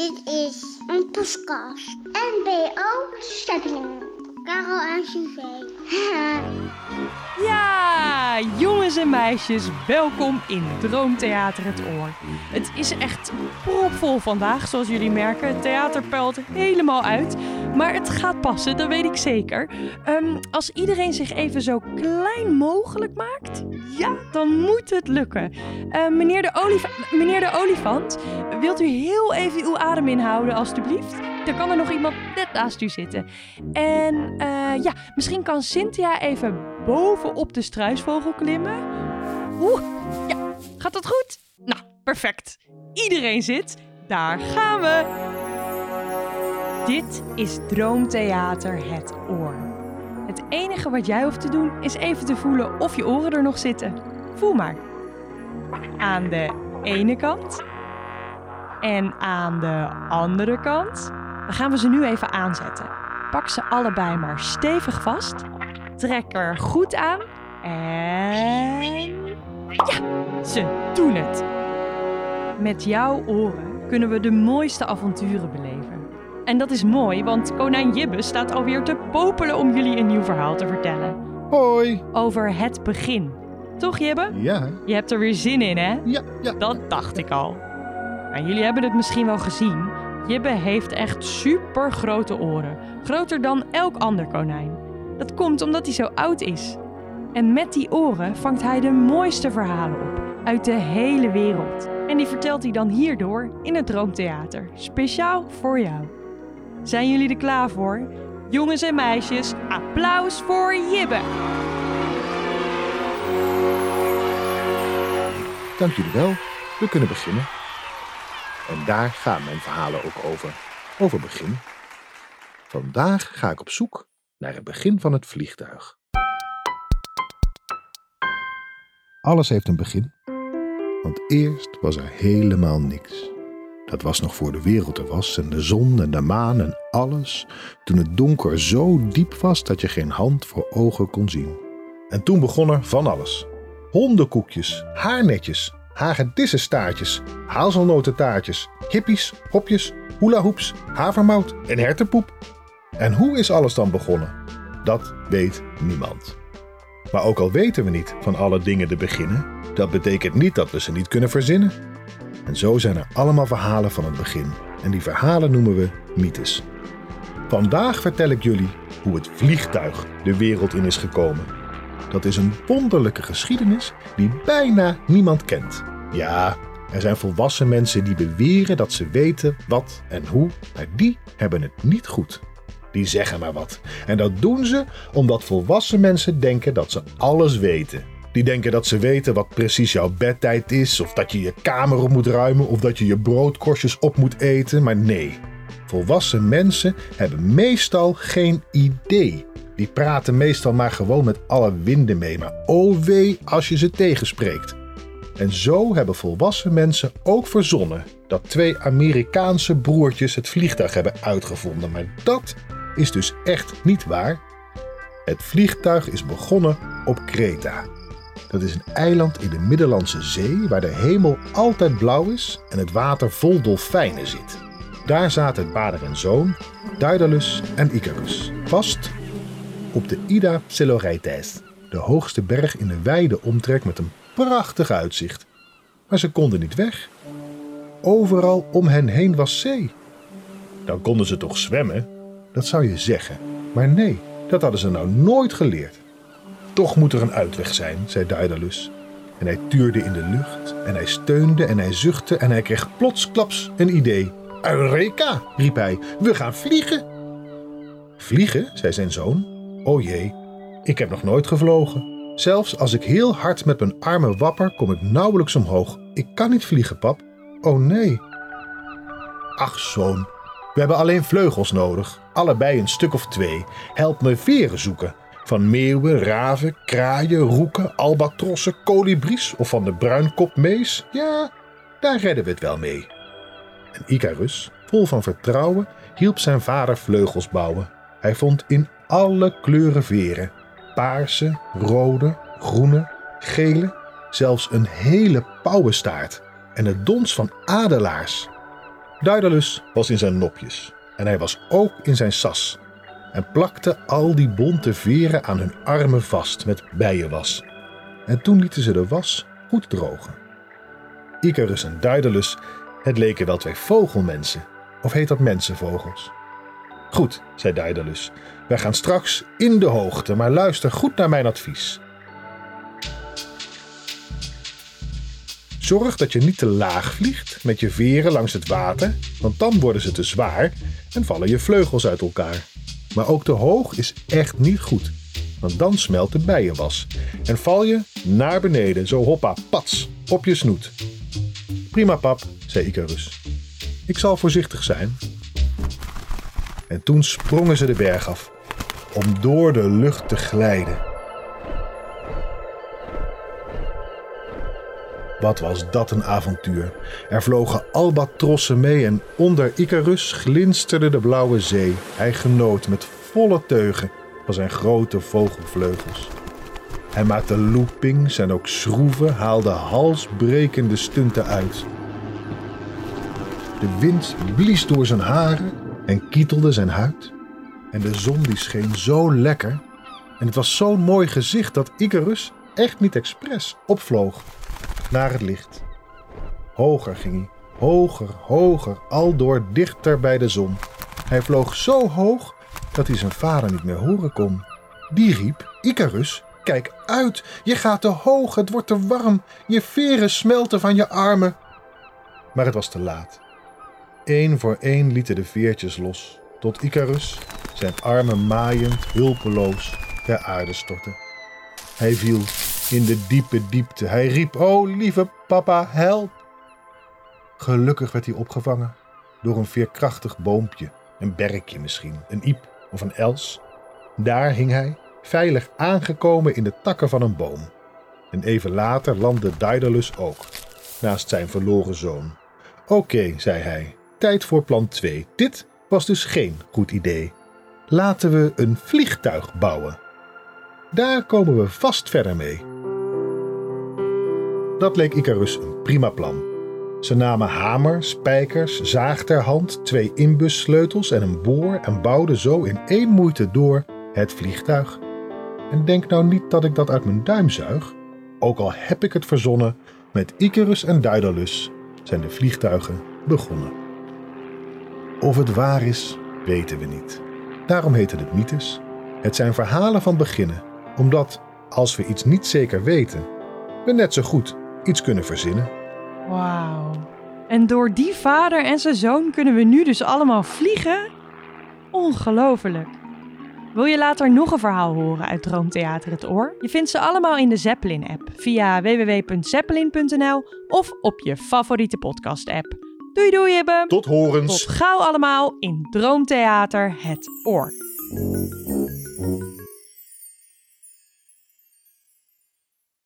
Dit is een podcast. NBO Steppingen. Karel en Suzanne. Ja, jongens en meisjes, welkom in Droomtheater Het Oor. Het is echt propvol vandaag, zoals jullie merken. Het theater pelt helemaal uit, maar het gaat passen, dat weet ik zeker. Ehm, als iedereen zich even zo klein mogelijk maakt, ja, dan moet het lukken. Ehm, meneer, de olifant, wilt u heel even uw adem inhouden, alstublieft? Er kan er nog iemand net naast u zitten. En eh, ja, misschien kan Cynthia even bovenop de struisvogel klimmen. Oeh, ja, gaat dat goed? Nou, perfect. Iedereen zit. Daar gaan we. Dit is Droomtheater Het Oor. Het enige wat jij hoeft te doen is even te voelen of je oren er nog zitten. Voel maar. Aan de ene kant en aan de andere kant. Dan gaan we ze nu even aanzetten. Pak ze allebei maar stevig vast. Trek er goed aan. En. Ja, ze doen het. Met jouw oren kunnen we de mooiste avonturen beleven. En dat is mooi, want konijn Jibbe staat alweer te popelen om jullie een nieuw verhaal te vertellen. Hoi. Over het begin. Toch, Jibbe? Ja, Je hebt er weer zin in, hè? ja, ja. Dat dacht ik al. Nou, jullie hebben het misschien wel gezien. Jibbe heeft echt super grote oren. Groter dan elk ander konijn. Dat komt omdat hij zo oud is. En met die oren vangt hij de mooiste verhalen op. Uit de hele wereld. En die vertelt hij dan hierdoor in het Droomtheater. Speciaal voor jou. Zijn jullie er klaar voor? Jongens en meisjes, applaus voor Jibbe! Dank jullie wel. We kunnen beginnen. En daar gaan mijn verhalen ook over. Over begin. Vandaag ga ik op zoek naar het begin van het vliegtuig. Alles heeft een begin. Want eerst was er helemaal niks. Dat was nog voor de wereld er was en de zon en de maan en alles. Toen het donker zo diep was dat je geen hand voor ogen kon zien. En toen begon er van alles. Hondenkoekjes, haarnetjes, hagedissenstaartjes, hazelnotentaartjes, hippies, hopjes, hulahoeps, havermout en hertenpoep. En hoe is alles dan begonnen? Dat weet niemand. Maar ook al weten we niet van alle dingen te beginnen, dat betekent niet dat we ze niet kunnen verzinnen. En zo zijn er allemaal verhalen van het begin. En die verhalen noemen we mythes. Vandaag vertel ik jullie hoe het vliegtuig de wereld in is gekomen. Dat is een wonderlijke geschiedenis die bijna niemand kent. Ja, er zijn volwassen mensen die beweren dat ze weten wat en hoe, maar die hebben het niet goed. Die zeggen maar wat. En dat doen ze omdat volwassen mensen denken dat ze alles weten. Die denken dat ze weten wat precies jouw bedtijd is, of dat je je kamer op moet ruimen, of dat je je broodkorstjes op moet eten. Maar nee, volwassen mensen hebben meestal geen idee. Die praten meestal maar gewoon met alle winden mee, maar oh wee als je ze tegenspreekt. En zo hebben volwassen mensen ook verzonnen dat twee Amerikaanse broertjes het vliegtuig hebben uitgevonden. Maar dat is dus echt niet waar. Het vliegtuig is begonnen op Kreta. Dat is een eiland in de Middellandse Zee waar de hemel altijd blauw is en het water vol dolfijnen zit. Daar zaten vader en zoon, Daedalus en Icarus, vast op de Ida Pseloreites, de hoogste berg in een wijde omtrek met een prachtig uitzicht. Maar ze konden niet weg. Overal om hen heen was zee. Dan konden ze toch zwemmen? Dat zou je zeggen. Maar nee, dat hadden ze nou nooit geleerd. Toch moet er een uitweg zijn, zei Daedalus. En hij tuurde in de lucht en hij steunde en hij zuchtte en hij kreeg plotsklaps een idee. Eureka, riep hij, we gaan vliegen. Vliegen, zei zijn zoon. O jee, ik heb nog nooit gevlogen. Zelfs als ik heel hard met mijn armen wapper, kom ik nauwelijks omhoog. Ik kan niet vliegen, pap. Oh nee. Ach, zoon, we hebben alleen vleugels nodig. Allebei een stuk of twee. Help me veren zoeken. Van meeuwen, raven, kraaien, roeken, albatrossen, kolibries of van de bruinkopmees. Ja, daar redden we het wel mee. En Icarus, vol van vertrouwen, hielp zijn vader vleugels bouwen. Hij vond in alle kleuren veren. Paarse, rode, groene, gele, zelfs een hele pauwenstaart en het dons van adelaars. Daedalus was in zijn nopjes en hij was ook in zijn sas en plakte al die bonte veren aan hun armen vast met bijenwas. En toen lieten ze de was goed drogen. Icarus en Daedalus, het leken wel twee vogelmensen. Of heet dat mensenvogels? Goed, zei Daedalus. Wij gaan straks in de hoogte, maar luister goed naar mijn advies. Zorg dat je niet te laag vliegt met je veren langs het water, want dan worden ze te zwaar en vallen je vleugels uit elkaar. Maar ook te hoog is echt niet goed, want dan smelt de bijenwas en val je naar beneden, zo hoppa, pats, op je snoet. Prima pap, zei Icarus. Ik zal voorzichtig zijn. En toen sprongen ze de berg af, om door de lucht te glijden. Wat was dat een avontuur? Er vlogen albatrossen mee en onder Icarus glinsterde de blauwe zee. Hij genoot met volle teugen van zijn grote vogelvleugels. Hij maakte loopings en ook schroeven, haalde halsbrekende stunten uit. De wind blies door zijn haren en kietelde zijn huid. En de zon die scheen zo lekker. En het was zo'n mooi gezicht dat Icarus echt niet expres opvloog naar het licht. Hoger ging hij, hoger, hoger, aldoor dichter bij de zon. Hij vloog zo hoog dat hij zijn vader niet meer horen kon. Die riep: Icarus, kijk uit, je gaat te hoog, het wordt te warm, je veren smelten van je armen. Maar het was te laat. Eén voor één lieten de veertjes los, tot Icarus, zijn armen maaiend, hulpeloos, ter aarde stortte. Hij viel in de diepe diepte. Hij riep: O lieve papa, help! Gelukkig werd hij opgevangen door een veerkrachtig boompje, een berkje misschien, een iep of een els. Daar hing hij, veilig aangekomen in de takken van een boom. En even later landde Daedalus ook, naast zijn verloren zoon. Oké, zei hij, tijd voor plan 2. Dit was dus geen goed idee. Laten we een vliegtuig bouwen. Daar komen we vast verder mee. Dat leek Icarus een prima plan. Ze namen hamer, spijkers, zaag ter hand, twee inbussleutels en een boor en bouwden zo in één moeite door het vliegtuig. En denk nou niet dat ik dat uit mijn duim zuig. Ook al heb ik het verzonnen, met Icarus en Daedalus zijn de vliegtuigen begonnen. Of het waar is, weten we niet. Daarom heten het mythes. Het zijn verhalen van beginnen, omdat als we iets niet zeker weten, we net zo goed iets kunnen verzinnen. Wauw. En door die vader en zijn zoon kunnen we nu dus allemaal vliegen? Ongelooflijk. Wil je later nog een verhaal horen uit Droomtheater het Oor? Je vindt ze allemaal in de Zeppelin-app via www.zeppelin.nl of op je favoriete podcast-app. Doei doei Ibbe! Tot horens! Tot gauw allemaal in Droomtheater het Oor.